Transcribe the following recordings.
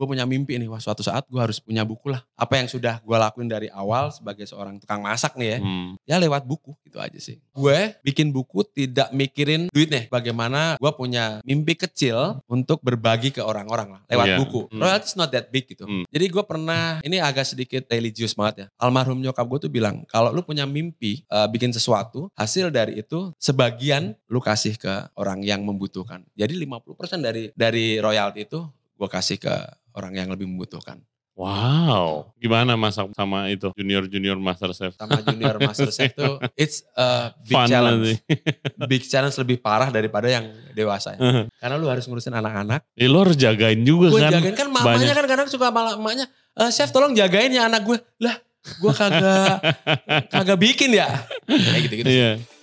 gue punya mimpi nih, wah suatu saat gue harus punya buku lah. Apa yang sudah gue lakuin dari awal sebagai seorang tukang masak nih ya, Hmm. ya lewat buku gitu aja sih. Gue bikin buku tidak mikirin duit nih, bagaimana gue punya mimpi kecil untuk berbagi ke orang-orang lah lewat Iya. buku. Hmm. Royalty is not that big gitu. Hmm. Jadi gue pernah, ini agak sedikit religius banget ya. Almarhum nyokap gue tuh bilang, kalau lu punya mimpi eh, bikin sesuatu, hasil dari itu sebagian lu kasih ke orang yang membutuhkan. Jadi 50% dari dari royalti itu gue kasih ke orang yang lebih membutuhkan. Wow. Gimana masak sama itu junior-junior master chef? Sama junior master chef tuh, it's a big Fun challenge. nanti. Big challenge lebih parah daripada yang dewasa ya. Karena lu harus ngurusin anak-anak. Eh, lo harus jagain juga Gue kan. jagain kan mamanya banyak. kan kadang suka malah emaknya, "Eh, chef tolong jagain ya anak gue. Lah gue kagak kagak bikin ya. Kayak gitu-gitu. Iya. Hello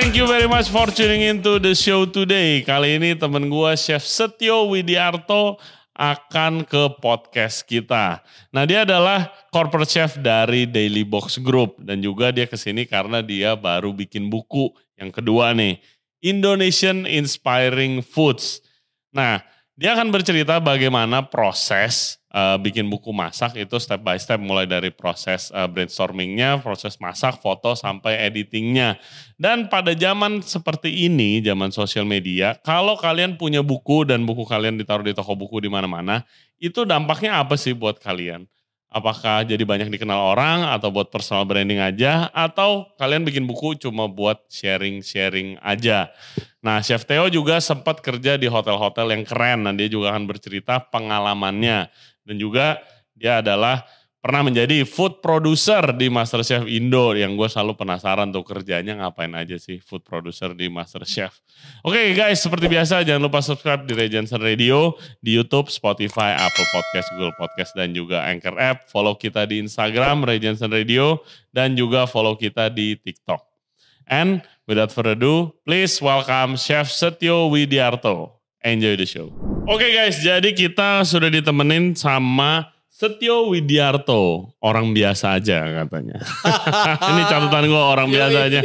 thank you very much for tuning into the show today. Kali ini temen gue Chef Setio Widiarto akan ke podcast kita. Nah dia adalah corporate chef dari Daily Box Group dan juga dia ke sini karena dia baru bikin buku yang kedua nih, Indonesian Inspiring Foods. Nah dia akan bercerita bagaimana proses eh, bikin buku masak itu step by step mulai dari proses eh, brainstormingnya, proses masak, foto sampai editingnya. Dan pada zaman seperti ini, zaman sosial media, kalau kalian punya buku dan buku kalian ditaruh di toko buku di mana-mana, itu dampaknya apa sih buat kalian? Apakah jadi banyak dikenal orang atau buat personal branding aja atau kalian bikin buku cuma buat sharing-sharing aja? Nah, Chef Theo juga sempat kerja di hotel-hotel yang keren. Nah, dia juga akan bercerita pengalamannya dan juga dia adalah pernah menjadi food producer di MasterChef Indo yang gue selalu penasaran tuh kerjanya ngapain aja sih food producer di MasterChef. Oke guys, seperti biasa jangan lupa subscribe di Regensen Radio di YouTube, Spotify, Apple Podcast, Google Podcast dan juga Anchor App. Follow kita di Instagram Regensen Radio dan juga follow kita di TikTok. And without further ado, please welcome Chef Setio Widiarto. Enjoy the show. Oke guys, jadi kita sudah ditemenin sama Setio Widiarto, orang biasa aja katanya. Ini catatan gue orang biasa aja.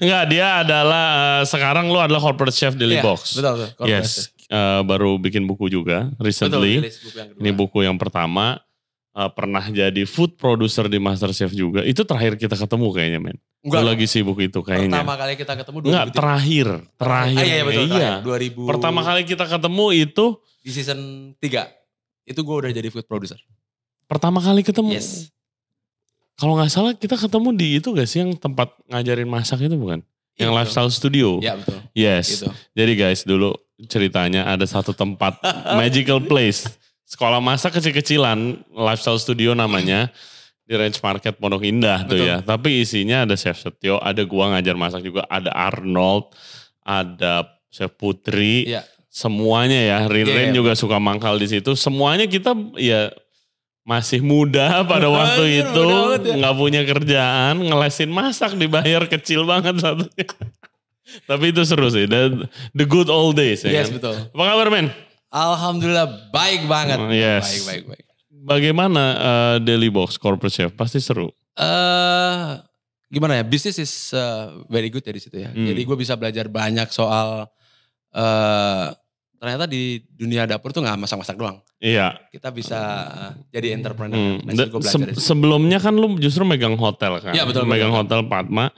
Enggak, dia adalah eh, sekarang lu adalah corporate chef Daily Iya, Box. Betul, betul. Yes, chef. eh, baru bikin buku juga Betul, recently. rilis buku yang kedua. Ini buku yang pertama. eh, pernah jadi food producer di MasterChef juga. Itu terakhir kita ketemu kayaknya, men. Enggak, Lu lagi sibuk itu kayaknya. pertama kali kita ketemu Enggak, 2003. terakhir. Terakhir. Ah, iya, iya, betul. Iya. terakhir. 2000. Pertama kali kita ketemu itu, Di season 3. Itu gue udah jadi food producer. pertama kali ketemu. Yes. Kalau nggak salah kita ketemu di itu gak sih yang tempat ngajarin masak itu bukan? Yang Iya, lifestyle studio. Ya betul. Yes. Gitu. Jadi guys dulu ceritanya ada satu tempat magical place. Sekolah masak kecil-kecilan, lifestyle studio namanya. Di Range Market Pondok Indah tuh Betul. ya. Tapi isinya ada Chef Setio, ada gua ngajar masak juga, ada Arnold, ada Chef Putri. Iya. Semuanya ya, Rin Iya, Rin iya. juga suka mangkal di situ. Semuanya kita ya masih muda pada waktu Anjir, itu, ya. nggak punya kerjaan, ngelesin masak dibayar kecil banget satunya. Tapi itu seru sih, the, the good old days ya Yes, kan. betul. Apa kabar men? Alhamdulillah baik banget. Oh, yes. Baik, baik, baik. Bagaimana eh, Daily Box Corporate Chef? Pasti seru. eh gimana ya? Bisnis is uh, very good ya di situ ya. Hmm. Jadi gue bisa belajar banyak soal eh ternyata di dunia dapur tuh nggak masak-masak doang. Iya. Kita bisa uh, jadi entrepreneur. Hmm. Nah, Se- sebelumnya kan lu justru megang hotel kan? Iya, betul, Megang betul. hotel Padma.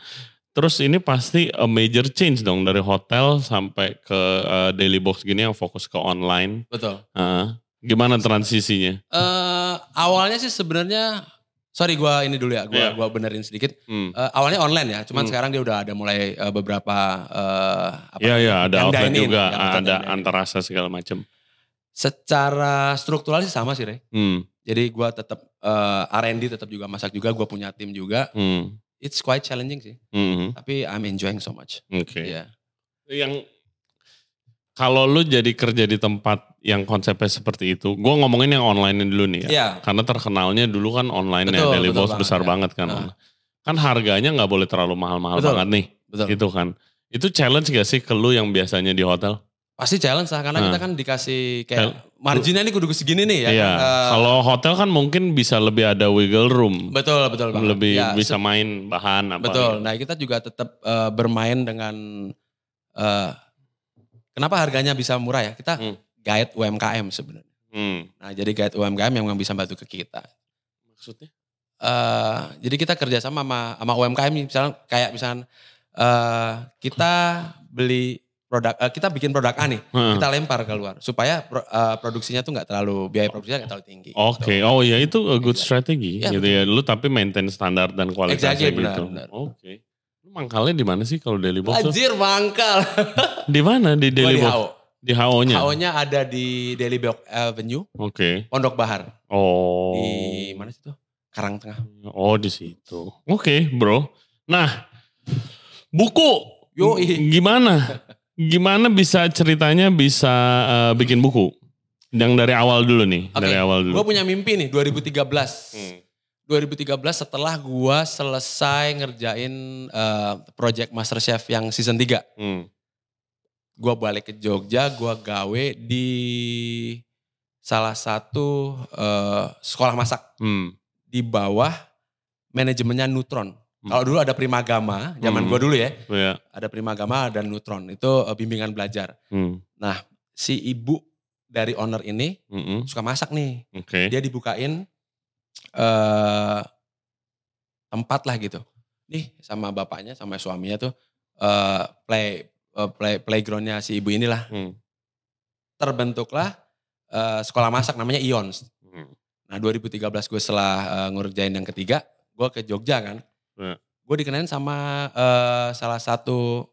Terus ini pasti a major change dong dari hotel sampai ke eh, Daily Box gini yang fokus ke online. Betul. Heeh. gimana transisinya? eh awalnya sih sebenarnya sorry gue ini dulu ya, gue Iya. gua benerin sedikit. Hmm. Eh, awalnya online ya, cuman Hmm. sekarang dia udah ada mulai eh, beberapa eh, apa Iya iya ada yang outlet dine-in, juga, ada yang dine-in. antar rasa segala macam. Secara struktural sih sama sih, Rey. Hmm. Jadi gue tetap eh, R&D tetap juga masak juga, gue punya tim juga. Hmm. It's quite challenging sih, Hmm. tapi I'm enjoying so much. Oke. Iya. Yang kalau lu jadi kerja di tempat yang konsepnya seperti itu, gue ngomongin yang online dulu nih ya. Iya. Karena terkenalnya dulu kan online ya, Betul, Box banget, besar ya. banget kan. Nah. Kan harganya nggak boleh terlalu mahal-mahal banget nih, Betul. gitu kan. Itu challenge gak sih ke lu yang biasanya di hotel? Pasti challenge lah karena Nah. kita kan dikasih kayak marginnya nih kudu segini nih ya. Iya. kan? Eh, Kalau hotel kan mungkin bisa lebih ada wiggle room. betul betul banget. lebih Ya, bisa main bahan apa. Betul. Nah kita juga tetap eh, bermain dengan eh, kenapa harganya bisa murah ya? Kita Hmm. guide UMKM sebenarnya. Hmm. Nah jadi guide UMKM yang memang bisa bantu ke kita. Maksudnya? Eh, jadi kita kerjasama sama sama UMKM misalnya kayak misalnya eh, kita beli produk, eh, kita bikin produk A nih, Heeh. kita lempar keluar supaya pro- eh, produksinya tuh nggak terlalu biaya produksinya nggak terlalu tinggi. Oke, gitu. oh ya itu a good Iya. strategy Iya, gitu ya. Lu tapi maintain standar dan kualitasnya Exactly, gitu. benar. Oke. Lu mangkalnya di mana sih kalau Daily Box? Anjir mangkal. Di mana di Gua Daily di Box? HO. Di HO-nya. HO-nya ada di Daily Box Avenue, Oke. Pondok Bahar. Oh. Di mana sih tuh? Karang Tengah. Oh di situ. Oke, bro. Nah, buku. Yoi. Gimana? Gimana bisa ceritanya bisa eh, bikin buku? Yang dari awal dulu nih, Oke, dari awal dulu. Gue punya mimpi nih 2013. Hmm. 2013 setelah gua selesai ngerjain eh, project Masterchef yang season 3. Hmm. Gua balik ke Jogja, gua gawe di salah satu eh, sekolah masak Hmm. di bawah manajemennya Nutron. Hmm. Kalau dulu ada Primagama, zaman Hmm. gua dulu ya, Ya. ada Primagama dan Nutron. Itu eh, bimbingan belajar. Hmm. Si ibu dari owner ini Mm-mm. suka masak nih. Oke. dia dibukain eh tempat lah gitu. Nih sama bapaknya sama suaminya tuh eh play eh, play playgroundnya si ibu inilah Hmm. terbentuklah eh, sekolah masak namanya Ions. Hmm. Nah 2013 gue setelah eh, ngerjain yang ketiga, gue ke Jogja kan. Ya. Gue dikenalin sama eh, salah satu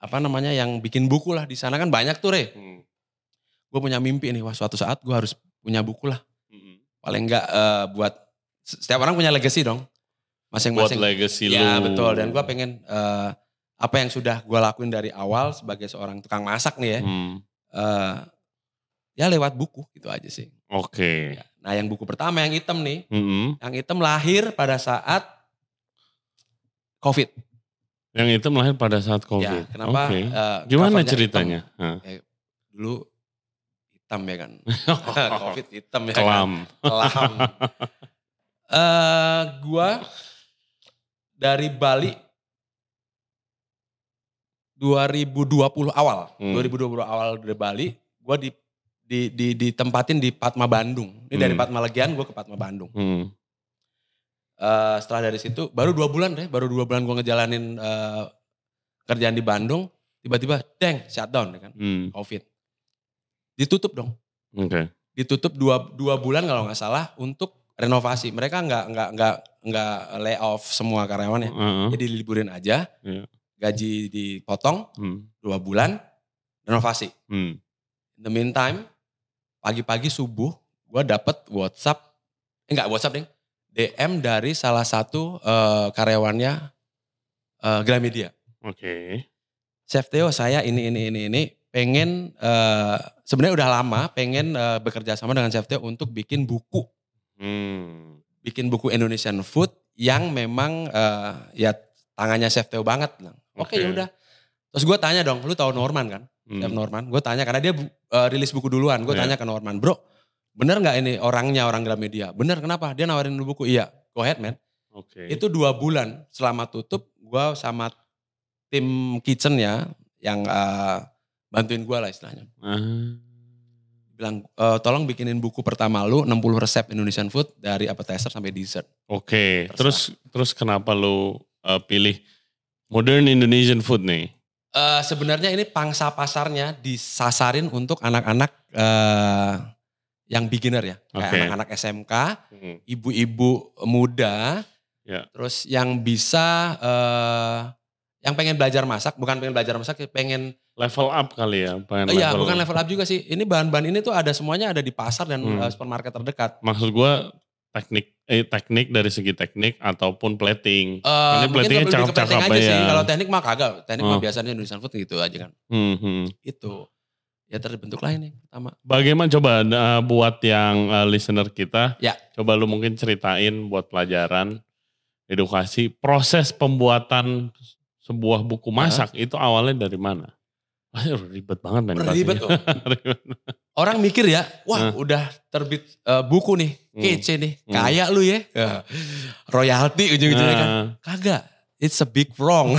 apa namanya yang bikin buku lah di sana kan banyak tuh re. Hmm. Gue punya mimpi nih, wah suatu saat gue harus punya buku lah. Hmm. Paling enggak eh, buat setiap orang punya legacy dong. Buat Masing-masing. legacy lu. Ya betul dan gue pengen eh, apa yang sudah gue lakuin dari awal sebagai seorang tukang masak nih ya. Hmm. eh, ya lewat buku gitu aja sih. Oke. Ya. Nah yang buku pertama yang hitam nih, Mm-mm. yang hitam lahir pada saat COVID. Yang itu melahir pada saat Ya, COVID. kenapa? Oke. eh, Gimana ceritanya? Hitam? Dulu hitam ya kan. COVID hitam ya kan. Kelam. Eh, gua dari Bali 2020 awal, Hmm. 2020 awal dari Bali, gua di di, di ditempatin di Patma Bandung. Ini dari Hmm. Patma Legian gua ke Patma Bandung. Hmm. Eh, setelah dari situ baru dua bulan deh, baru dua bulan gua ngejalanin eh, kerjaan di Bandung, tiba-tiba deng shutdown ya kan, Hmm. COVID. Ditutup dong. Oke. ditutup dua, dua bulan kalau nggak salah untuk renovasi. Mereka nggak nggak nggak nggak lay off semua karyawannya. Heeh. Jadi liburin aja, Iya. gaji dipotong Hmm. dua bulan, renovasi. Hmm. In the meantime, pagi-pagi subuh, gue dapet WhatsApp, eh, enggak WhatsApp deh, DM dari salah satu eh, karyawannya eh, Gramedia. Oke. Chef Theo saya ini ini ini ini pengen eh, sebenarnya udah lama pengen eh, bekerja sama dengan Chef Theo untuk bikin buku Hmm. bikin buku Indonesian food yang memang eh, ya tangannya Chef Theo banget. Oke Oke. ya udah. Terus gue tanya dong, lu tahu Norman kan? Hmm. Chef Norman. Gue tanya karena dia eh, rilis buku duluan. Gue Iya. tanya ke Norman, bro, bener nggak ini orangnya orang Gramedia? Bener kenapa? Dia nawarin lu buku. Iya, go ahead man. Oke. Itu dua bulan selama tutup, gue sama tim kitchen ya yang eh, bantuin gue lah istilahnya. Ah. Bilang, "Eh, tolong bikinin buku pertama lu 60 resep Indonesian food dari appetizer sampai dessert. Oke, Terserah. terus terus kenapa lu uh, pilih modern Indonesian food nih? Eh, sebenarnya ini pangsa pasarnya disasarin untuk anak-anak eh, yang beginner ya, kayak Oke. anak-anak SMK, ibu-ibu muda, Ya. terus yang bisa, eh, yang pengen belajar masak, bukan pengen belajar masak, pengen, Level up kali ya, pengen iya bukan level up juga sih. Ini bahan-bahan ini tuh ada semuanya ada di pasar dan Hmm. eh, supermarket terdekat. Maksud gua teknik eh teknik dari segi teknik ataupun plating. Eh, Ini platingnya cakep-cakep aja sih. ya. Kalau teknik mah kagak. Teknik mah Oh. biasanya Indonesian food gitu aja kan. Hmm, hmm. Itu. Ya terbentuklah ini pertama. Bagaimana coba uh, buat yang uh, listener kita? Ya. Coba lu mungkin ceritain buat pelajaran edukasi proses pembuatan sebuah buku masak itu awalnya dari mana? Ribet banget men. Ribet. Ribet. Orang mikir ya, wah Hah. udah terbit eh, buku nih, Hmm. kece nih, Hmm. kaya lu ya. Ya. Royalti ujung-ujungnya kan. Nah. Kagak, it's a big wrong.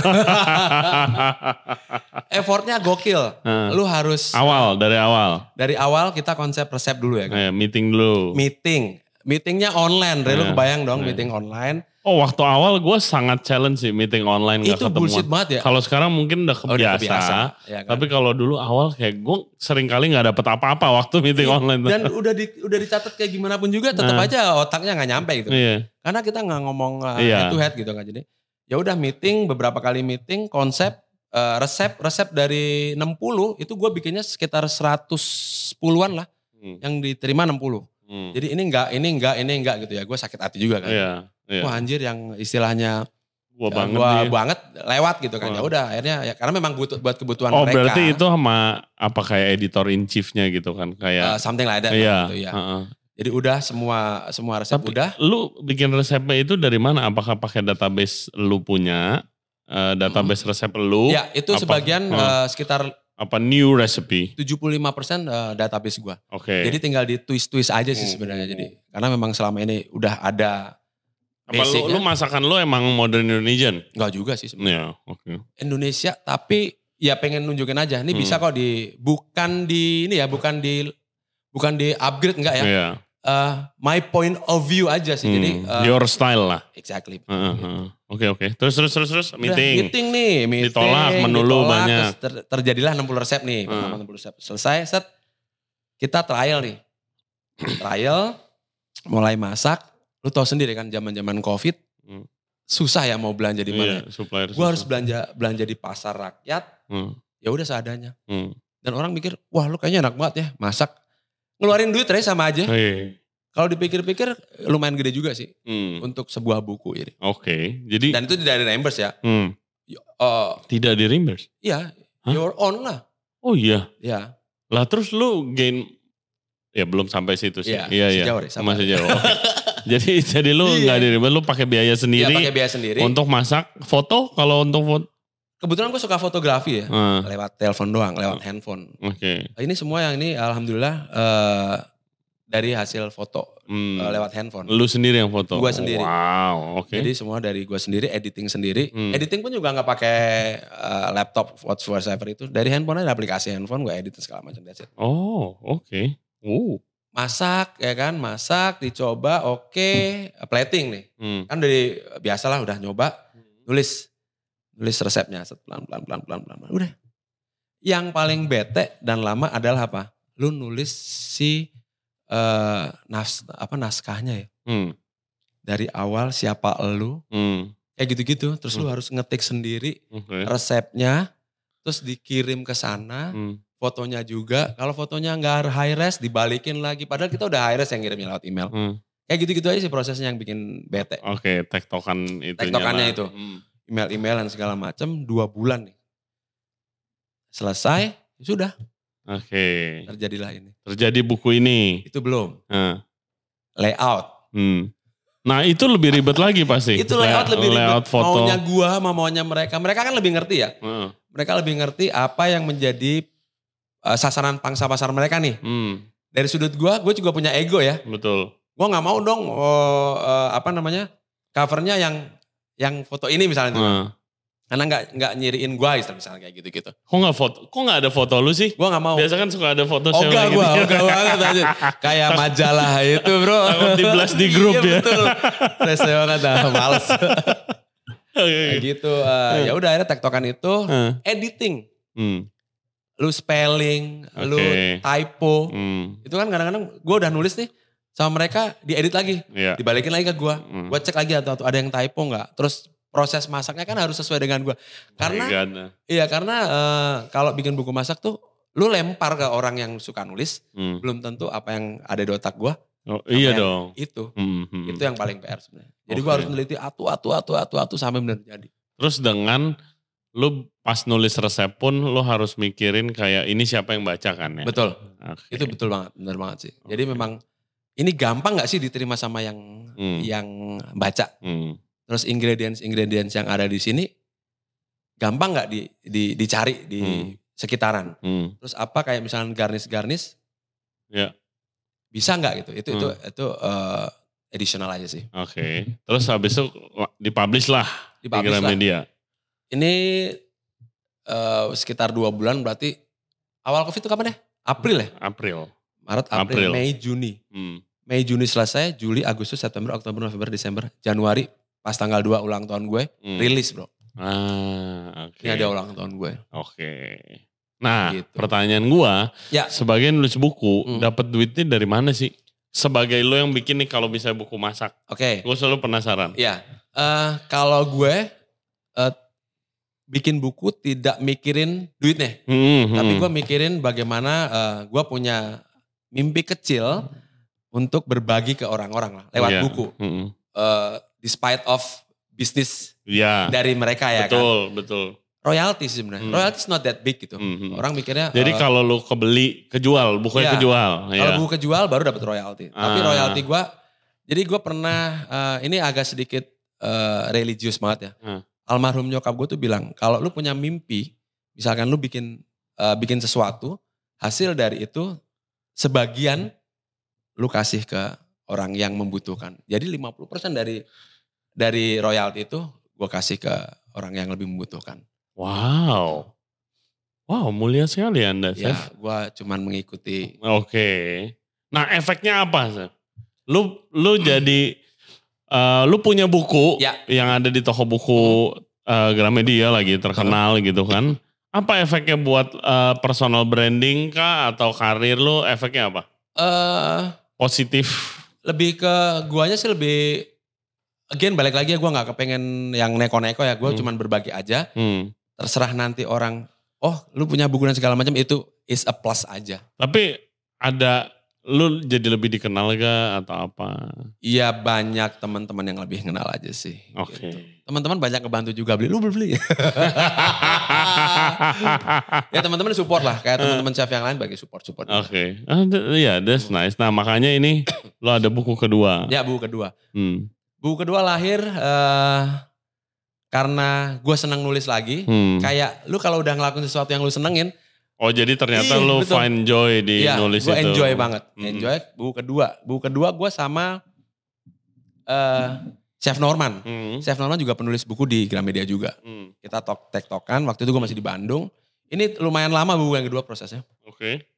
Effortnya gokil. Nah. Lu harus awal, dari awal. dari awal kita konsep resep dulu ya kan. Eh, meeting dulu. Meeting, meetingnya online, Re, lu Nah. kebayang dong Nah. meeting online. Oh waktu awal gue sangat challenge sih meeting online gak Itu ketemu. bullshit banget ya. Kalau sekarang mungkin udah Oh, udah kebiasa. ya kan? Tapi kalau dulu awal kayak gue sering kali gak dapet apa-apa waktu meeting Iya, online. Dan udah di, udah dicatat kayak gimana pun juga tetap Nah. aja otaknya nggak nyampe gitu. Iya. Karena kita nggak ngomong uh, Iya. head to head gitu kan. Jadi ya udah meeting beberapa kali meeting konsep uh, resep resep dari 60 itu gue bikinnya sekitar 110-an lah Hmm. yang diterima 60. Hmm. Jadi ini enggak, ini enggak, ini enggak gitu ya. Gue sakit hati juga kan. Iya. Iya. Wah anjir yang istilahnya Gua ya, banget gua nih. banget lewat gitu kan. Wah. Ya udah akhirnya ya karena memang butuh buat kebutuhan Oh mereka. berarti itu sama apa kayak editor in chiefnya gitu kan uh, kayak. something like that iya. gitu ya. heeh. Jadi udah semua semua resep Tapi udah. lu bikin resepnya itu dari mana? Apakah pakai database lu punya? eh, database resep lu? Ya itu apa? sebagian Hmm. uh, sekitar Apa new recipe? 75% uh, database gua. Oke. Jadi tinggal di twist-twist aja sih Hmm. sebenarnya jadi. Karena memang selama ini udah ada Apa lu, basicnya. lu masakan lu emang modern Indonesian? Enggak juga sih sebenarnya. Iya, oke. Indonesia tapi ya pengen nunjukin aja. Ini Hmm. bisa kok di bukan di ini ya, bukan di bukan di upgrade enggak ya. Iya. Eh, my point of view aja sih. Jadi Hmm, eh, your style lah. exactly. Heeh, heeh. Oke oke. Terus terus terus terus Udah, meeting. meeting nih, meeting. Ditolak, menu lu ditolak, banyak. terus ter- terjadilah 60 resep nih, Hmm. pertama 60 resep. Selesai, set. Kita trial nih. trial, mulai masak. Lu tau sendiri kan zaman-zaman Covid, Hmm. susah ya mau belanja di mana. Iya. Gue harus belanja belanja di pasar rakyat, Hmm, ya udah seadanya. hmm. Dan orang mikir, wah lu kayaknya enak banget ya masak. Ngeluarin duit Re sama aja. Iya. Kalau dipikir-pikir lumayan gede juga sih Hmm, untuk sebuah buku ini. Oke. Jadi Dan itu tidak ada reimburse ya. hmm, Eh, tidak di reimburse. Iya, Hah? your own lah. Oh iya. Ya, Lah terus lu gain ya belum sampai situ sih. Iya, iya iya. jauh, Re, sabar. Masih jauh. Oke. jadi jadi lu Iya. nggak di reimburse, lu pakai biaya Iya sendiri pakai biaya sendiri. untuk masak foto kalau untuk foto. Kebetulan gue suka fotografi ya. Ah, Lewat telepon doang, lewat handphone. Oke. Ini semua yang ini alhamdulillah eh, dari hasil foto Hmm. eh, lewat handphone. Lu sendiri yang foto. Gua sendiri. Wow. Oke. Jadi semua dari gue sendiri, editing sendiri. Hmm. Editing pun juga nggak pakai eh, laptop whatsoever itu. Dari handphone ada aplikasi handphone gue edit segala macam. That's it. Oh oke. Uh. Masak ya kan, masak, dicoba, oke, plating nih. Hmm. Kan dari biasalah udah nyoba, nulis, nulis resepnya, pelan pelan pelan pelan pelan. Udah. Yang paling bete dan lama adalah apa? Lu nulis si eh nas apa naskahnya ya. Hmm. Dari awal siapa lu, Hmm. kayak gitu-gitu. Terus lu Hmm. harus ngetik sendiri Oke. resepnya, terus dikirim ke sana, Hmm. fotonya juga. Kalau fotonya nggak high res, dibalikin lagi. Padahal kita udah high res yang ngirimnya lewat email. Hmm. Kayak gitu-gitu aja sih prosesnya yang bikin bete. Oke, tektokan itu. Tektokannya itu. Email-email dan segala macam dua bulan nih. Selesai, ya sudah Oke. terjadilah ini. Terjadi buku ini. Itu belum. Nah. Layout. Hmm. Nah itu lebih ribet lagi pasti. Itu layout Lay- lebih ribet. Layout foto. Maunya gua sama maunya mereka. Mereka kan lebih ngerti ya. Heeh. Mereka lebih ngerti apa yang menjadi eh, sasaran pangsa pasar mereka nih. Hmm. Dari sudut gua, gue juga punya ego ya. Betul. Gue nggak mau dong oh, eh, apa namanya covernya yang yang foto ini misalnya tuh. Karena nggak nggak nyiriin gua misalnya kayak gitu-gitu. Kok nggak foto? Kok nggak ada foto lu sih? Gue nggak mau. Biasa kan suka ada foto Ogah gitu. gue, ogah banget aja. Kayak majalah itu bro. Takut di-blast di grup iya, ya. betul. Rese banget, ah, males. Kayak gitu. eh, ya udah akhirnya tektokan itu Heeh. editing. Hmm. Lu spelling, lu Oke. typo. Hmm. Itu kan kadang-kadang gue udah nulis nih sama mereka diedit lagi. Iya. Dibalikin lagi ke gue. Hmm. Gue cek lagi atau, atau ada yang typo nggak. Terus proses masaknya kan harus sesuai dengan gue. Karena nah. Iya karena eh, kalau bikin buku masak tuh lu lempar ke orang yang suka nulis Hmm. belum tentu apa yang ada di otak gua Oh, iya dong. itu Hmm, hmm. itu yang paling PR sebenarnya. Jadi Oke. gua harus meneliti atu atu atu atu atu sampai benar jadi. Terus dengan lu pas nulis resep pun lu harus mikirin kayak ini siapa yang baca kan ya? Betul. Oke. Itu betul banget, benar banget sih. Jadi Oke. memang ini gampang nggak sih diterima sama yang Hmm. yang baca. Hmm. Terus ingredients ingredients yang ada di sini gampang nggak di, di dicari di Hmm. sekitaran. Hmm. Terus apa kayak misalnya garnish-garnish, Ya. bisa nggak gitu? Itu itu Hmm. itu eh, additional aja sih. Oke. Terus habis itu dipublish lah di Dipublish lah. Ini eh, sekitar dua bulan berarti awal covid itu kapan ya? April ya? April. Maret, April, April. Mei, Juni. Hmm. Mei, Juni selesai, Juli, Agustus, September, Oktober, November, Desember, Januari. Pas tanggal 2 ulang tahun gue, Hmm. rilis bro. Ah, oke. Ini ada ulang tahun gue. Oke. Nah, Gitu. pertanyaan gua, Ya. sebagai nulis buku, Hmm. dapat duitnya dari mana sih? Sebagai lo yang bikin nih kalau bisa buku masak. Oke, Gue selalu penasaran. ya. Eh, kalau gue eh, bikin buku tidak mikirin duitnya. Hmm, Tapi hmm. gue mikirin bagaimana eh, gue punya mimpi kecil untuk berbagi ke orang-orang lah lewat Iya. buku. Hmm. Eh, despite of bisnis Ya, dari mereka ya kan. betul, betul. Royalty sih sebenarnya. Hmm. Royalty is not that big gitu. Hmm, hmm. Orang mikirnya Jadi eh, kalau lu kebeli, kejual, bukunya Iya. kejual. kalau ya. buku kejual baru dapat royalty. Tapi Ah. royalty gue, jadi gue pernah eh, ini agak sedikit eh, religius banget ya. Hmm. Almarhum nyokap gue tuh bilang kalau lu punya mimpi, misalkan lu bikin eh, bikin sesuatu, hasil dari itu sebagian lu kasih ke orang yang membutuhkan. Jadi 50% dari dari royalty itu gue kasih ke orang yang lebih membutuhkan. Wow. Wow, mulia sekali Anda, Ya, Chef. gue cuman mengikuti. Oke. Nah, efeknya apa, Chef? Lu lu jadi eh, lu punya buku Ya. yang ada di toko buku eh, Gramedia lagi terkenal gitu kan. Apa efeknya buat eh, personal branding kah atau karir lu? Efeknya apa? eh Positif. lebih ke guanya sih lebih again balik lagi ya gue nggak kepengen yang neko-neko ya gue Hmm. cuman berbagi aja Hmm. terserah nanti orang oh lu punya buku dan segala macam itu is a plus aja Tapi ada lu jadi lebih dikenal gak atau apa? iya banyak teman-teman yang lebih kenal aja sih Oke. gitu. teman-teman banyak kebantu juga beli lu beli ya teman-teman support lah kayak teman-teman chef yang lain bagi support support Oke, ah, d- iya, that's nice. Nah makanya ini lo ada buku kedua. ya buku kedua Hmm. Buku kedua lahir eh, karena gue senang nulis lagi Hmm. kayak lu kalau udah ngelakuin sesuatu yang lu senengin Oh jadi ternyata Iya, lo betul. find joy di Iya, nulis gue itu. enjoy banget. Hmm. Enjoy buku kedua. Buku kedua gue sama eh Chef Norman. Hmm. Chef Norman juga penulis buku di Gramedia juga. Hmm. Kita tok tektokan. Waktu itu gue masih di Bandung. Ini lumayan lama buku yang kedua prosesnya. Oke.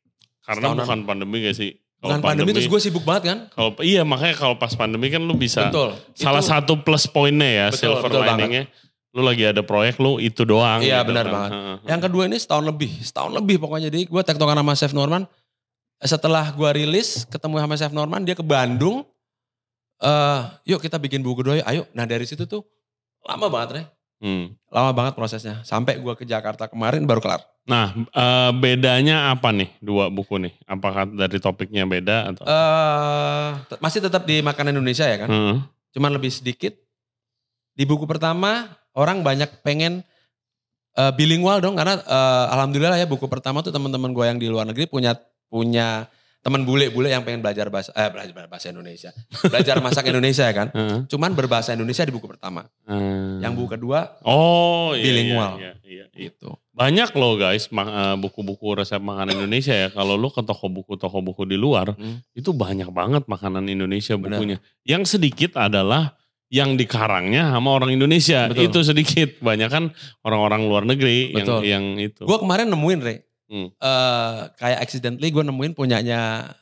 Karena Setahunan. bukan pandemi gak sih? Bukan pandemi, terus gue sibuk banget kan. Kalau iya makanya kalau pas pandemi kan lu bisa. Betul. Salah Itu- satu plus poinnya ya Betul, silver betul banget. liningnya. Lu lagi ada proyek lu itu doang. Iya, gitu benar kan. banget. Yang kedua ini setahun lebih. Setahun lebih pokoknya. Jadi gue tektokan sama Chef Norman. Setelah gue rilis, ketemu sama Chef Norman, dia ke Bandung. eh yuk kita bikin buku yuk. Ayo. Nah dari situ tuh lama banget Re. Hmm. Lama banget prosesnya. Sampai gue ke Jakarta kemarin baru kelar. Nah eh, bedanya apa nih dua buku nih? Apakah dari topiknya beda atau? te- masih tetap di makanan Indonesia ya kan? Heeh. Cuman lebih sedikit. Di buku pertama orang banyak pengen eh, bilingual dong karena eh, alhamdulillah ya buku pertama tuh teman-teman gue yang di luar negeri punya punya teman bule-bule yang pengen belajar bahasa eh belajar bahasa Indonesia. Belajar masak Indonesia ya kan? Heeh. Cuman berbahasa Indonesia di buku pertama. Hmm. Yang buku kedua Oh iya, bilingual. Iya, iya, iya. gitu. Banyak loh guys eh, buku-buku resep makanan Indonesia ya. Kalau lu ke toko buku toko buku di luar Hmm. itu banyak banget makanan Indonesia Benar. bukunya. Yang sedikit adalah yang dikarangnya sama orang Indonesia. Betul. Itu sedikit. Banyak kan orang-orang luar negeri yang Betul. yang itu. Gue kemarin nemuin Re. Hmm. Eh, kayak accidentally gue nemuin punyanya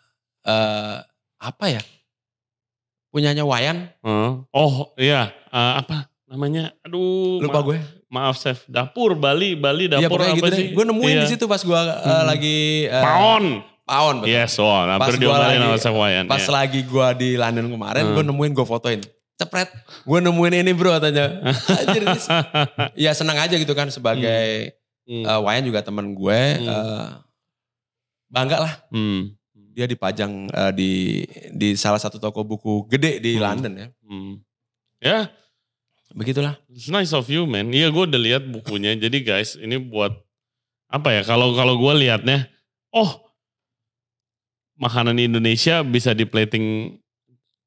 eh apa ya? Punyanya Wayan. Heeh. Oh iya, Eh, apa namanya? Aduh, Lupa maaf, gue. maaf chef. Dapur Bali, Bali Iya dapur pokoknya apa gitu sih? deh. Gue nemuin Iya. di situ pas gue eh, Hmm. lagi eh, Paon. Paon betul. Yes, oh, hampir diomelin lagi- sama chef Wayan. Pas iya. lagi gue di London kemarin, Hmm. gue nemuin gue fotoin. Cepret, gue nemuin ini bro katanya. Anjir, ya senang aja gitu kan sebagai Hmm. eh, Wayan juga temen gue. Hmm. eh, bangga lah Hmm. dia dipajang eh, di di salah satu toko buku gede di Hmm. London ya. Hmm. Ya, Begitulah. It's nice of you, man. Iya, gue udah lihat bukunya. Jadi guys, ini buat apa ya? Kalau kalau gue liatnya, oh, makanan Indonesia bisa di plating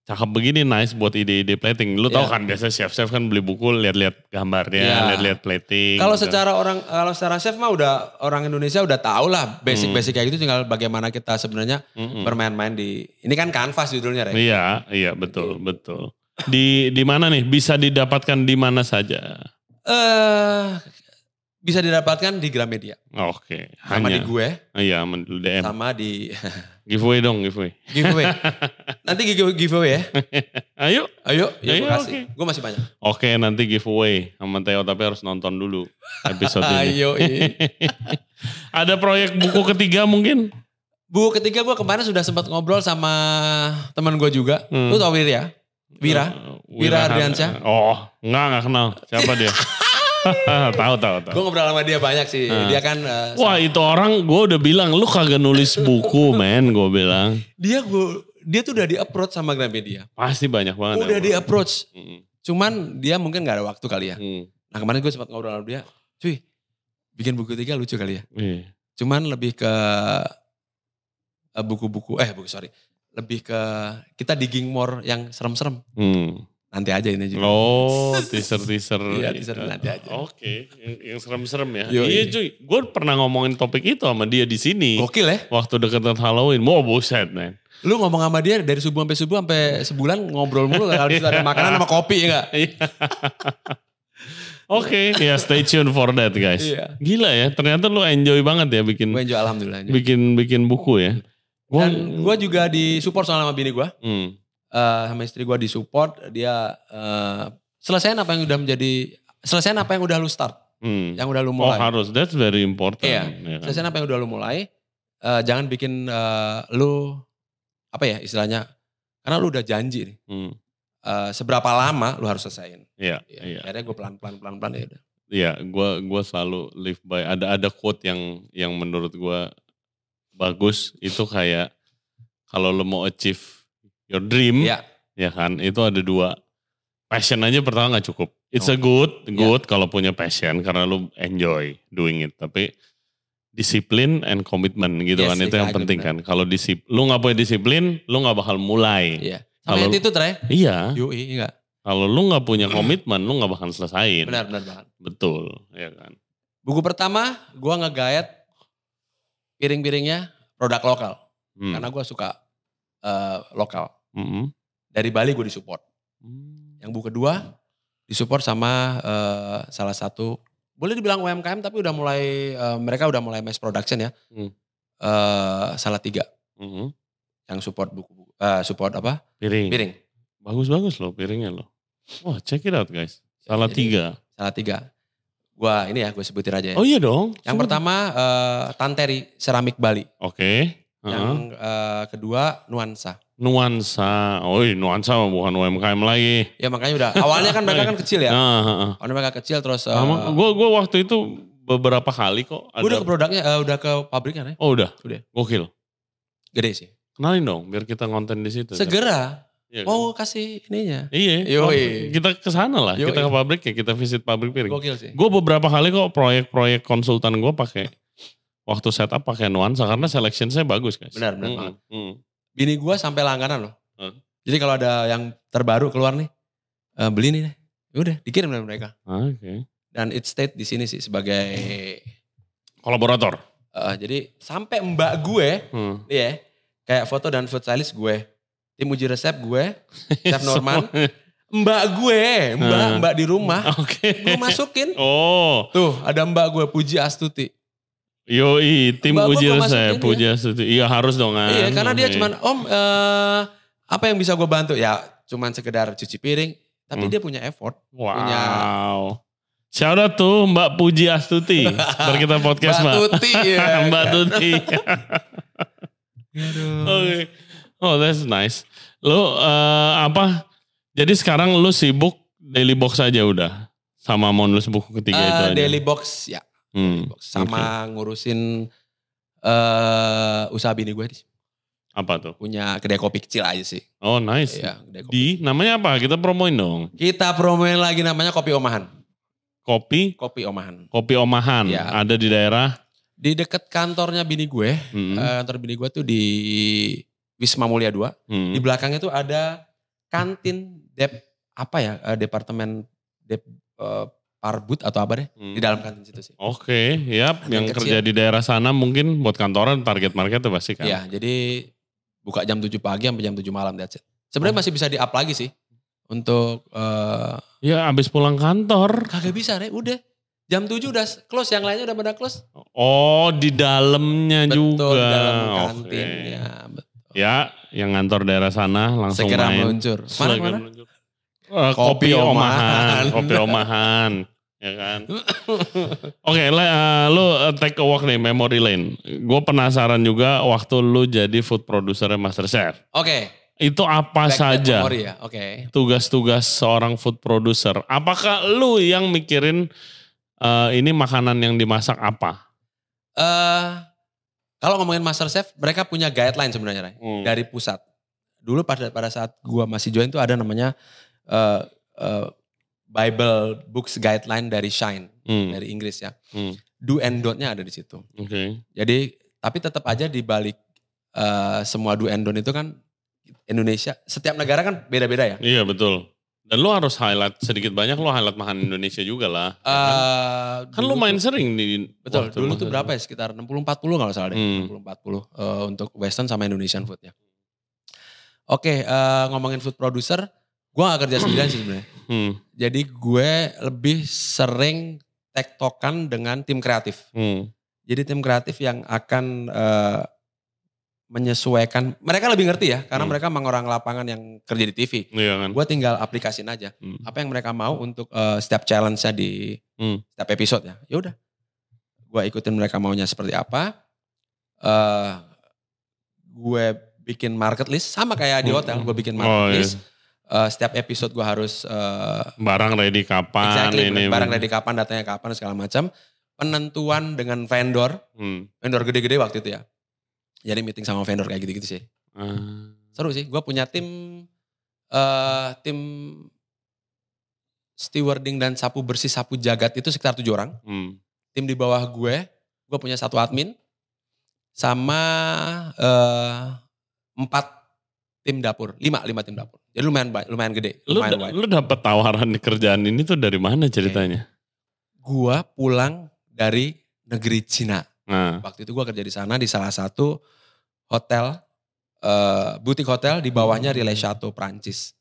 cakep begini nice buat ide-ide plating. Lu tau Iya. kan biasa chef-chef kan beli buku lihat-lihat gambarnya, Iya. lihat-lihat plating. Kalau gitu. secara orang kalau secara chef mah udah orang Indonesia udah tahu lah basic-basic kayak gitu tinggal bagaimana kita sebenarnya Mm-mm. bermain-main di ini kan kanvas judulnya Rek. Iya, iya betul, betul. Di di mana nih? Bisa didapatkan di mana saja? Eh bisa didapatkan di Gramedia. Oke, Sama di gue, Iya, men- DM. sama di Giveaway dong, giveaway. giveaway. Nanti give- giveaway ya. Ayo. Ayo, ya Ayo, gue kasih. oke. Gue masih banyak. Oke, nanti giveaway sama Theo tapi harus nonton dulu episode ini. Ayo. iya. Ada proyek buku ketiga mungkin? Bu ketiga gue kemarin sudah sempat ngobrol sama teman gue juga. Hmm. Lu tau Wira ya? Wira? Uh, Wira Har- Ardiansyah? Oh, enggak, enggak kenal. Siapa dia? tahu, tahu, tahu. Gue ngobrol sama dia banyak sih. Hmm. Dia kan eh, Wah itu orang gue udah bilang lu kagak nulis buku men gue bilang dia gue dia tuh udah di approach sama Gramedia. pasti banyak banget Udah di approach. Mm, Cuman dia mungkin gak ada waktu kali ya. mm, Nah kemarin gue sempat ngobrol sama dia. Cuy, bikin buku tiga lucu kali ya. iya. Cuman lebih ke eh, buku-buku, eh buku sorry. Lebih ke kita digging more yang serem-serem. Hmm. Nanti aja ini juga. Oh teaser teaser Iya, teaser nanti aja. Oke yang, yang serem-serem ya Yoi. iya cuy gue pernah ngomongin topik itu sama dia di sini Gokil ya. waktu deket Halloween mau buset men Lu ngomong sama dia dari subuh sampai subuh sampai sebulan ngobrol mulu. Kalau di situ ada makanan sama kopi ya enggak? Iya. Oke, ya stay tune for that guys. Iya. Gila ya, ternyata lu enjoy banget ya bikin Gue enjoy alhamdulillah. bikin bikin buku ya. Gua, Dan gue juga disupport sama bini gue. Hmm. Eh, sama istri gue disupport dia eh selesaiin apa yang udah menjadi selesaiin apa yang udah lu start Hmm. yang udah lu Oh mulai harus, that's very important. Iya. ya kan? selesaiin apa yang udah lu mulai Eh, jangan bikin eh, lu apa ya istilahnya karena lu udah janji nih Hmm. eh, seberapa lama lu harus selesaiin Iya, ya, iya. akhirnya gue pelan pelan pelan pelan ya udah Iya, gua gua selalu live by ada ada quote yang yang menurut gua bagus itu kayak kalau lo mau achieve your dream. Iya. ya kan? Itu ada dua. Passion aja pertama nggak cukup. It's a Oh. good good kalau punya passion karena lu enjoy doing it. Tapi disiplin and commitment gitu Yes, kan itu yang penting kan. Kalau disip lu nggak punya disiplin lu nggak bakal mulai. Iya. Sama Kalau- itu Tre. Iya. Yui enggak kalau lu nggak punya komitmen lu nggak bakal selesaiin. Benar benar banget betul ya kan? Buku pertama gue ngegayat piring-piringnya produk lokal. Hmm. karena gue suka eh, lokal Mm-mm. dari Bali gue disupport Hmm. Yang buku kedua disupport sama eh, salah satu boleh dibilang UMKM tapi udah mulai eh, mereka udah mulai mass production ya. Hmm. Eh, salah tiga Mm-mm. yang support buku eh, support apa piring piring bagus-bagus loh piringnya loh wah check it out guys salah Jadi, tiga salah tiga. Gua ini ya gue sebutin aja ya. oh iya dong yang Sebut. pertama eh, Tanteri Seramik Bali. oke Heeh. Yang eh, kedua Nuansa. Nuansa oh nuansa bukan UMKM lagi Ya makanya udah awalnya kan mereka kan kecil ya. Ah, ah, ah. Awalnya mereka kecil terus eh, Sama, gua gua waktu itu beberapa kali kok ada. udah ke produknya eh, udah ke pabriknya ya. oh udah. Udah. Gokil. Gede sih. Kenalin dong biar kita konten di situ. Segera Iya kan? mau kasih ininya. Iya. Yoi. Kita ke sana lah. Yoi. Kita ke pabrik ya. Kita visit pabrik piring. Gokil sih. Gue beberapa kali kok proyek-proyek konsultan gue pakai waktu setup pakai nuansa karena selection saya bagus guys. Benar, benar Mm, banget. mm. Bini gua sampai langganan loh. Hmm. Jadi kalau ada yang terbaru keluar nih, eh, beli nih. deh. Ya Udah dikirim dari mereka. Ah, Oke. Dan it state di sini sih sebagai Kolaborator. eh, jadi sampai mbak gue, Hmm. ya, kayak foto dan food stylist gue, tim uji resep gue, chef Norman, mbak gue, mbak Hmm. mbak di rumah, Oke. gue masukin. Oh, Tuh ada mbak gue Puji Astuti. Yoi tim Mbak gua uji resep, puji Astuti. Iya harus dong kan. Iya karena dia Oke. cuman om eh, apa yang bisa gue bantu ya cuman sekedar cuci piring, tapi Hmm. dia punya effort. Wow. Shout out tuh Mbak Puji Astuti. Ntar kita podcast Mbak. Tuti ya. Mbak? Tuti. Oke. Oh that's nice. Lu eh, apa? Jadi sekarang lu sibuk daily box aja udah. Sama mau nulis buku ketiga itu Eh, aja. daily box ya, Hmm, sama ngurusin eh usaha bini gue di- Apa tuh? punya kedai kopi kecil aja sih. Oh nice. Iya, kedai kopi. Di namanya apa? Kita promoin dong. Kita promoin lagi namanya Kopi Omahan. Kopi Kopi Omahan. Kopi Omahan Iya. ada di daerah. Di dekat kantornya bini gue, Hmm, eh, kantor bini gue tuh di Wisma Mulia 2. hmm. Di belakangnya tuh ada kantin dep apa ya eh, departemen dep eh, parbut atau apa deh Hmm. di dalam kantin situ sih. Oke, yap. Kantin Yang kecil. kerja di daerah sana mungkin buat kantoran target market tuh pasti kan. Iya, jadi buka jam 7 pagi sampai jam 7 malam that's it. Sebenarnya Oh. masih bisa di-up lagi sih untuk eh Ya abis pulang kantor. kagak bisa, Re. Udah. Jam 7 udah close, yang lainnya udah pada close. Oh di dalamnya Betul, juga. di dalam Oke. kantin. Ya, betul. Ya, yang ngantor daerah sana langsung Segera main. meluncur. Mana, Segera mana? meluncur. Eh, kopi Kopi omahan, kopi omahan, ya kan. Oke, le- eh, lu eh, take a walk nih memory lane. Gue penasaran juga waktu lu jadi food producer MasterChef. Oke. Itu apa back saja memory ya. Oke. tugas-tugas seorang food producer? Apakah lu yang mikirin eh, ini makanan yang dimasak apa? Eh kalau ngomongin master chef, mereka punya guideline sebenarnya Hmm. dari pusat. Dulu pada pada saat gua masih join tuh ada namanya eh eh, Bible Books Guideline dari Shine Hmm, dari Inggris ya. hmm, Do and don't-nya ada di situ. Oke. Jadi tapi tetap aja di balik eh, semua do and don't itu kan Indonesia, setiap negara kan beda-beda ya. Iya betul. Dan lu harus highlight sedikit banyak lu highlight makanan Indonesia juga lah. ya kan? Eh, kan dulu main tuh- sering di Betul, waktu dulu tuh berapa ya? Sekitar 60-40 kalau salah deh. Hmm. 60-40 eh, untuk Western sama Indonesian food ya. Oke, eh, ngomongin food producer, gue gak kerja sendirian sih sebenarnya. Hmm, Jadi gue lebih sering tektokan dengan tim kreatif. hmm, Jadi tim kreatif yang akan eh, menyesuaikan, mereka lebih ngerti ya, karena Hmm. mereka memang orang lapangan yang kerja di TV. iya kan. Gue tinggal aplikasiin aja Hmm. apa yang mereka mau untuk eh, setiap challenge-nya di Hmm. setiap episode ya. Ya udah. Gue ikutin mereka maunya seperti apa. eh gue bikin market list sama kayak di Hmm. hotel, gue bikin Oh, market iya. Eh, setiap episode gue harus eh Barang ready kapan exactly ini. barang ready kapan, datanya kapan segala macam. Penentuan dengan vendor, Hmm. vendor gede-gede waktu itu ya. Jadi meeting sama vendor kayak gitu-gitu sih. Ah. Seru sih. Gue punya tim eh tim stewarding dan sapu bersih sapu jagat itu sekitar tujuh orang. Hmm. Tim di bawah gue, gue punya satu admin sama eh empat tim dapur, lima lima tim dapur. Jadi lumayan lumayan gede, Lu, lumayan wide. lu dapet tawaran kerjaan ini tuh dari mana ceritanya? Gue pulang dari negeri Cina. Nah, Waktu itu gue kerja di sana di salah satu hotel, eh butik hotel di bawahnya Relais Chateau Prancis.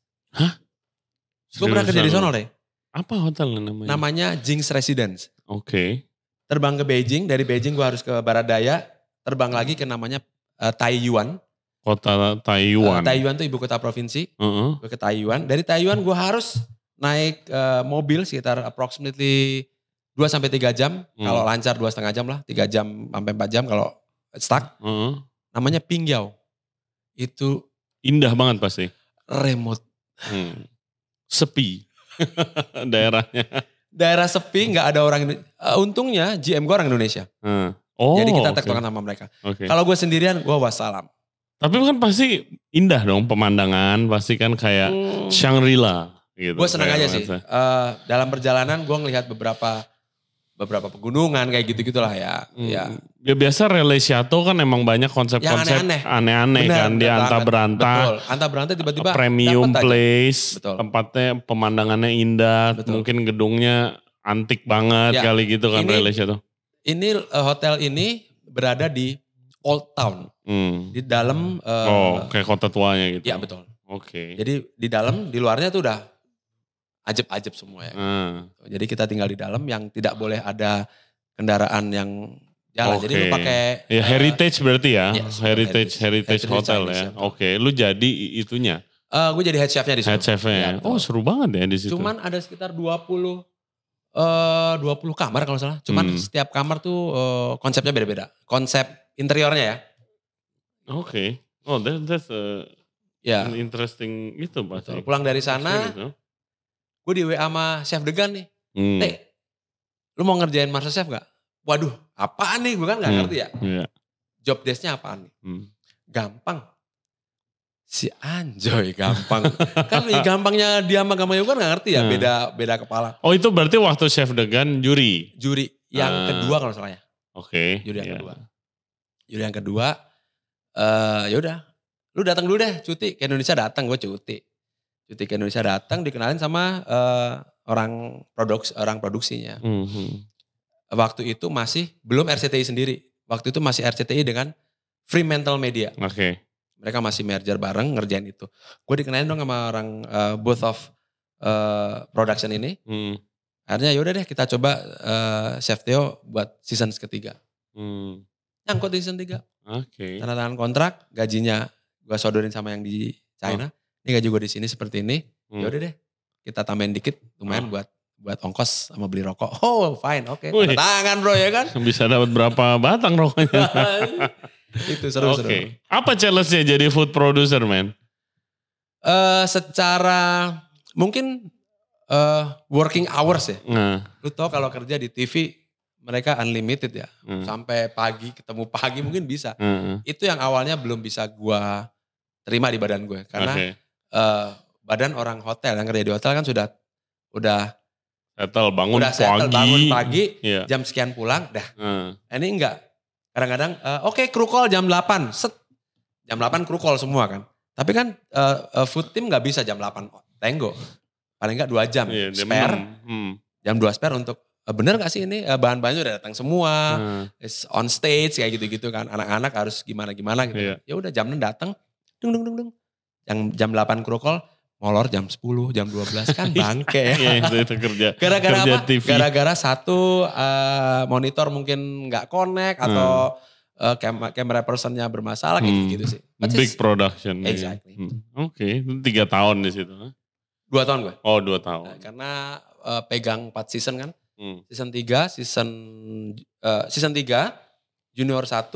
Gue pernah kerja di sana lu? deh. Apa hotelnya namanya? Namanya Jinx Residence. Oke. Terbang ke Beijing, dari Beijing gue harus ke Barat Daya, terbang lagi ke namanya eh, Taiyuan. Kota Taiwan. Eh, Taiyuan tuh ibu kota provinsi. Heeh. Gue ke Taiwan. Dari Taiwan gue harus naik eh, mobil sekitar approximately 2 sampai 3 jam. Hmm. Kalau lancar 2 setengah jam lah. 3 jam sampai 4 jam kalau stuck. Heeh. Namanya Pingyao. Itu Indah banget pasti. remote. Hmm. Sepi daerahnya. Daerah sepi nggak ada orang eh, untungnya GM gue orang Indonesia. Hmm. Oh, Jadi kita tektokan sama mereka. Oke. Kalau gue sendirian gue wassalam. Tapi kan pasti indah dong pemandangan, pasti kan kayak Shangri-La gitu. Gue senang Kayak aja sih. Eh, dalam perjalanan gue ngelihat beberapa beberapa pegunungan kayak gitu gitulah ya. Hmm. Ya Ya biasa Relais Chateau kan emang banyak konsep-konsep aneh-aneh. kan di anta beranta. Betul. Anta beranta tiba-tiba premium place, Betul. tempatnya pemandangannya indah, Betul. mungkin gedungnya antik banget Ya. kali gitu kan Ini- Relais Chateau. Ini eh, hotel ini berada di Old Town Hmm. di dalam. eh, Oh, kayak kota tuanya gitu. Ya betul. Oke. Jadi di dalam, di luarnya tuh udah ajeb-ajeb semua ya. Ah, Jadi kita tinggal di dalam yang tidak boleh ada kendaraan yang jalan. Jadi lu pakai Ya eh, heritage berarti ya, yes, heritage, heritage. heritage, Heritage hotel Chinese, ya. ya. Oke, lu jadi itunya, gue jadi head chefnya di situ. head chefnya. Iya, ya. oh seru banget ya di situ. Cuman ada sekitar 20 eh 20 kamar kalau salah. Cuman Hmm. setiap kamar tuh eh, konsepnya beda-beda. Konsep interiornya ya. Oke. Oh, that, that's a- Ya. an interesting itu betul. Pulang dari sana, no? gue di WA sama Chef Degan nih. Hmm. Teh, lu mau ngerjain Master Chef gak? Waduh, apaan nih? Gue kan gak Hmm. ngerti ya. Iya. Job desk-nya apaan nih? Hmm. Gampang. Si Anjoy gampang. kan gampangnya dia sama Gamayo kan gak ngerti ya. Hmm. Beda beda kepala. Oh itu berarti waktu chef Degan juri. Juri yang Ah. kedua kalau salah ya. Oke. Juri yang iya. kedua. Juri yang kedua, eh ya udah, lu datang dulu deh cuti ke Indonesia datang gue cuti. cuti ke Indonesia datang dikenalin sama eh, orang produksi orang produksinya. Mhm. Waktu itu masih belum RCTI sendiri. Waktu itu masih RCTI dengan Fremantle Media. Oke. Mereka masih merger bareng ngerjain itu. Gue dikenalin dong sama orang eh, both of eh, production ini. Hmm. Akhirnya yaudah deh kita coba eh, Chef Theo buat season ketiga. Hmm. Nyangkut di season 3. Oke. Tanda tangan kontrak, gajinya gue sodorin sama yang di China. Ini gaji gue di sini seperti ini. Hmm. Yaudah deh, kita tambahin dikit lumayan Ah. buat buat ongkos sama beli rokok. Oh fine, oke. Wih. Tanda tangan bro ya kan. Bisa dapat berapa batang rokoknya? Itu seru Oke. seru. Apa challenge-nya jadi food producer, man? Eh, secara mungkin eh, working hours ya. Nah. Lu tau kalau kerja di TV mereka unlimited ya. hmm. Sampai pagi ketemu pagi mungkin bisa. Hmm. Itu yang awalnya belum bisa gua terima di badan gue karena Oke. eh, badan orang hotel yang kerja di hotel kan sudah udah Settle bangun udah settle pagi. bangun pagi Iya. jam sekian pulang dah Hmm. ini enggak kadang-kadang eh, oke kru call jam 8 set jam 8 kru call semua kan tapi kan eh, eh, food team nggak bisa jam 8 tenggo paling enggak dua jam dia spare menang. Hmm. jam 2 spare untuk bener gak sih ini eh, bahan-bahannya udah datang semua Hmm. is on stage kayak gitu-gitu kan anak-anak harus gimana-gimana gitu Iya. ya udah jam 6 datang dung dung dung dung yang jam 8 kru call molor jam 10 jam 12 kan bangke ya Iya itu, itu kerja. Gara-gara apa? Gara-gara satu eh, monitor mungkin nggak connect atau eh, kam- kamera personnya bermasalah kayak Hmm. gitu sih. But Big it's production. iya. Exactly. Hmm. Oke, itu tiga tahun di situ. dua tahun gue. Oh dua Nah, tahun. karena eh, pegang 4 season kan. Hmm. Season 3, season eh, season 3, junior 1,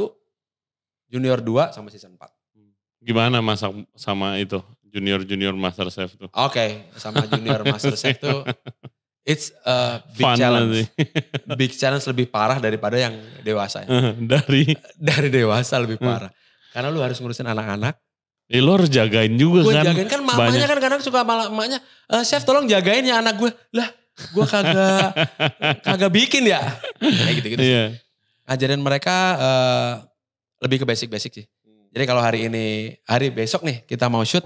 junior 2 sama season 4. Gimana masak sama itu junior junior master chef tuh? Oke, sama junior master chef tuh it's a big Fun challenge. nanti. Big challenge lebih parah daripada yang dewasa ya. Dari, Dari dewasa lebih Hmm. parah. Karena lu harus ngurusin anak-anak eh, lo harus jagain juga gue kan. jagain kan mamanya banyak. kan kadang suka malah emaknya "Eh, chef tolong jagain ya anak gue lah gue kagak kagak bikin ya? Kayak gitu gitu Iya. ngajarin mereka eh, lebih ke basic basic sih. Jadi kalau hari ini hari besok nih kita mau shoot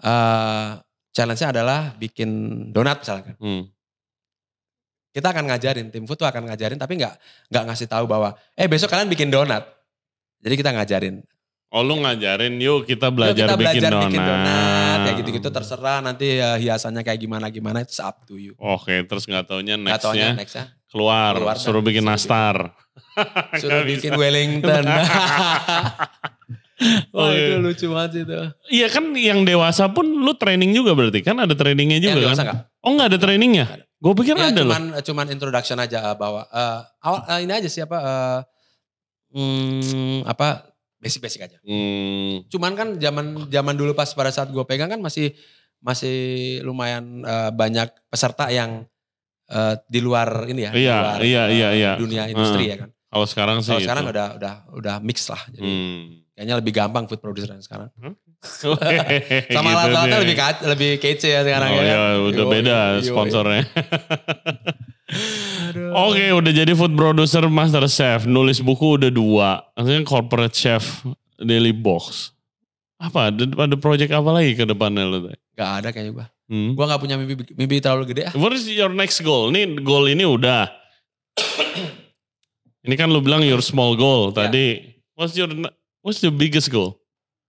eh challenge-nya adalah bikin donat misalkan. Hmm. kita akan ngajarin tim food tuh akan ngajarin tapi nggak nggak ngasih tahu bahwa eh besok kalian bikin donat. Jadi kita ngajarin. Oh lu ngajarin yuk kita Yuk belajar, kita bikin belajar donat. bikin donat gitu-gitu terserah nanti eh, hiasannya kayak gimana gimana itu up to you Oke terus gak taunya Nggak taunya nextnya nextnya keluar, keluar suruh bikin Suruh nastar. suruh bikin Wellington. Wah Oke. itu lucu banget itu. Iya kan yang dewasa pun lu training juga berarti kan ada trainingnya Yang juga dewasa kan? nggak? Oh nggak ada trainingnya? Gue pikir Ya, ada loh. cuman cuman introduction aja eh, bahwa eh, awal eh, ini aja sih apa eh, hmm, apa basic-basic aja. Hmm, Cuman kan zaman zaman dulu pas pada saat gue pegang kan masih masih lumayan eh, banyak peserta yang eh, di luar ini ya, di Iya, luar, iya, eh, iya, iya. dunia industri ya kan. kalau sekarang sih Kalau sekarang itu. udah udah udah mix lah. Jadi Hmm. kayaknya lebih gampang food producer yang sekarang. Sama Gitu alat-alatnya lebih lebih kece ya sekarang oh ya. ya, kan? udah beda sponsornya. Oke, udah jadi food producer, master chef, nulis buku udah dua. Artinya corporate chef, daily box. Apa? Ada, ada project apa lagi ke depannya lo? Gak ada kayaknya gua. Hmm. Gua gak punya mimpi mimpi terlalu gede ah. What is your next goal? Ini goal ini udah. ini kan lu bilang your small goal Ya. tadi. What's your what's the biggest goal?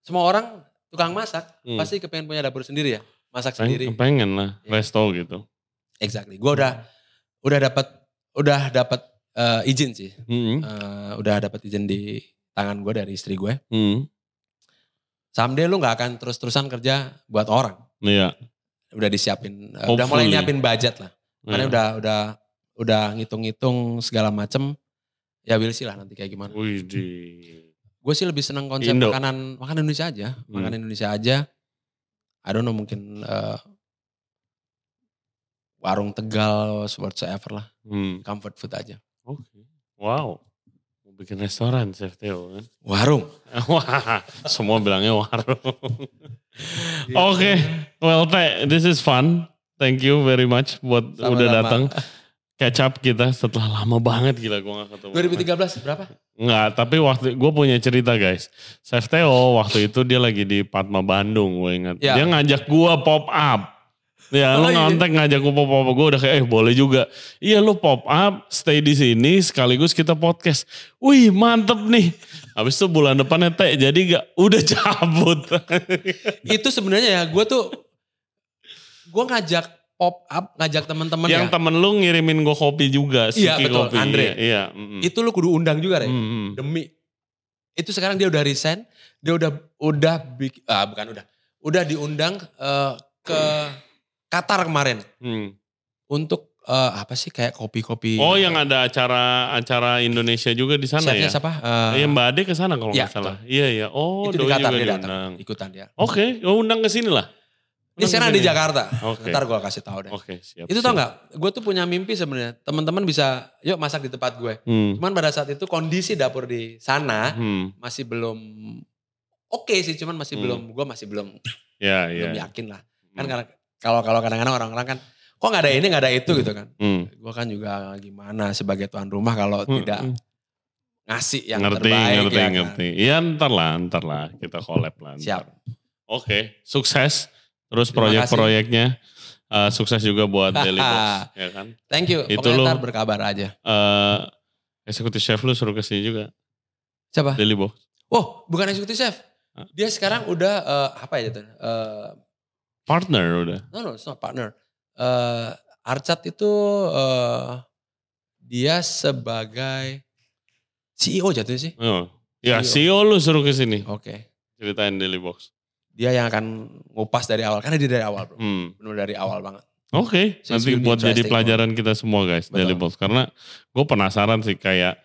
Semua orang tukang masak Hmm. pasti kepengen punya dapur sendiri ya. Masak Peng- sendiri. Pengen lah, Iya. resto gitu. Exactly. Gua udah udah dapat udah dapat eh, izin sih. Hmm. Eh, udah dapat izin di tangan gue dari istri gue. Hmm. Someday lu nggak akan terus-terusan kerja buat orang. Iya. Udah disiapin, eh, udah mulai nyiapin budget lah. Makanya Iya. udah udah udah ngitung-ngitung segala macem. Ya will see lah nanti kayak gimana. Wih, Gue sih lebih seneng konsep Indo. makanan makanan Indonesia aja, Hmm. makanan Indonesia aja. I don't know mungkin eh, warung Tegal whatsoever lah, Hmm. comfort food aja. Oke. Wow. Mau bikin restoran Chef Theo kan? Warung. Wah, semua bilangnya warung. Oke, well Teh, this is fun. Thank you very much buat udah Sama-sama. datang. catch up kita setelah lama banget gila gue gak ketemu. 2013 berapa? Enggak, tapi waktu gue punya cerita guys. Chef Theo waktu itu dia lagi di Padma Bandung, gue ingat. Ya. Dia ngajak gue pop up. Ya, lu Oh, iya. ngontek ngajak gue pop up, gue udah kayak, eh boleh juga. Iya lu pop up, stay di sini, sekaligus kita podcast. Wih mantep nih. Habis itu bulan depannya teh, jadi gak, udah cabut. itu sebenarnya ya gue tuh gue ngajak pop up ngajak teman-teman Yang ya temen lu ngirimin gue kopi juga, Iya, betul, kopi. Andre. Iya, mm-mm. itu lu kudu undang juga deh Mm-mm. demi itu sekarang dia udah resign dia udah udah ah bukan udah udah diundang eh, ke Qatar kemarin Hmm. untuk eh, apa sih kayak kopi-kopi Oh yang ada acara acara Indonesia juga di sana chefnya ya? siapa Eh, Iya Mbak Ade ke sana kalau Iya, nggak salah. Iya iya. Oh, itu di Qatar dia datang ikutan dia Oke, oh undang ke sini lah. ini sekarang ke di. Jakarta Oke. ntar gue kasih tahu deh Oke, siap. itu tau nggak gue tuh punya mimpi sebenarnya teman-teman bisa yuk masak di tempat gue Hmm. cuman pada saat itu kondisi dapur di sana Hmm. masih belum oke sih cuman masih Hmm. belum gue masih belum Ya, ya. belum yakin lah kan Hmm. karena kalau kalau kadang-kadang orang-orang kan kok nggak ada ini nggak ada itu gitu kan Hmm. gue kan juga gimana sebagai tuan rumah kalau Hmm, tidak hmm. ngasih yang ngerti, terbaik ngerti, ya kan. ngerti. Iya ntar lah, ntar lah kita collab lah. ntar. siap Oke, sukses. Terus proyek-proyeknya eh, sukses juga buat Daily Box, ya kan? thank you Itu pokoknya lu- ntar berkabar aja Eh eksekutif chef lu suruh ke sini juga, siapa Daily Box. oh bukan eksekutif chef dia sekarang udah eh, apa ya itu Eh, Partner udah. no no it's not partner Eh, Arcat itu eh, dia sebagai CEO jatuhnya sih Oh. Ya, CEO. CEO lu suruh ke sini. oke Ceritain Daily Box. dia yang akan ngupas dari awal karena dia dari awal bro Hmm. benar dari awal banget Oke, Since nanti buat jadi pelajaran kita semua guys, Betul. Daily Box. Karena gue penasaran sih kayak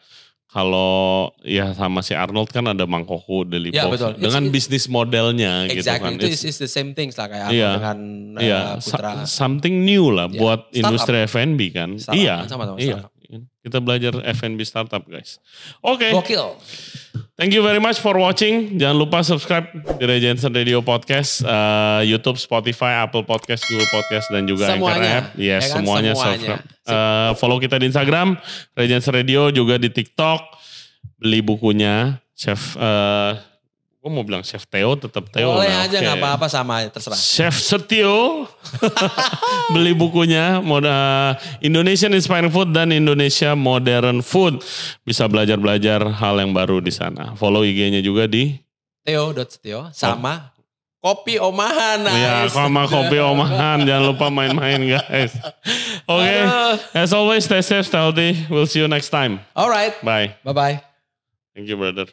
kalau ya sama si Arnold kan ada Mangkoko Daily Ya, betul. Dengan It's- bisnis modelnya gitu exactly kan. itu It's- is, the same things lah kayak Iya. Arnold dengan eh, Iya, Putra something new lah Iya, buat startup. industri F&B kan. Startup iya, kan, sama-sama iya. startup. Kita belajar F&B startup guys. Oke, gokil thank you very much for watching. Jangan lupa subscribe di Regency Radio Podcast, eh, YouTube, Spotify, Apple Podcast, Google Podcast, dan juga Anchor Semuanya, App. Yes, ya kan? semuanya, Semuanya. subscribe. Eh, follow kita di Instagram, Regency Radio, juga di TikTok. Beli bukunya, Chef, eh gue mau bilang Chef Theo, tetap Theo. boleh nah, aja nggak apa-apa sama terserah Chef Setio beli bukunya moda Indonesian Inspiring Food dan Indonesia Modern Food bisa belajar-belajar hal yang baru di sana. Follow IG-nya juga di Theo.setio sama kopi omahan ya nice. sama kopi omahan. Jangan lupa main-main guys. Oke, Aduh. as always stay safe, stay healthy. We'll see you next time. alright Bye. bye bye Thank you brother.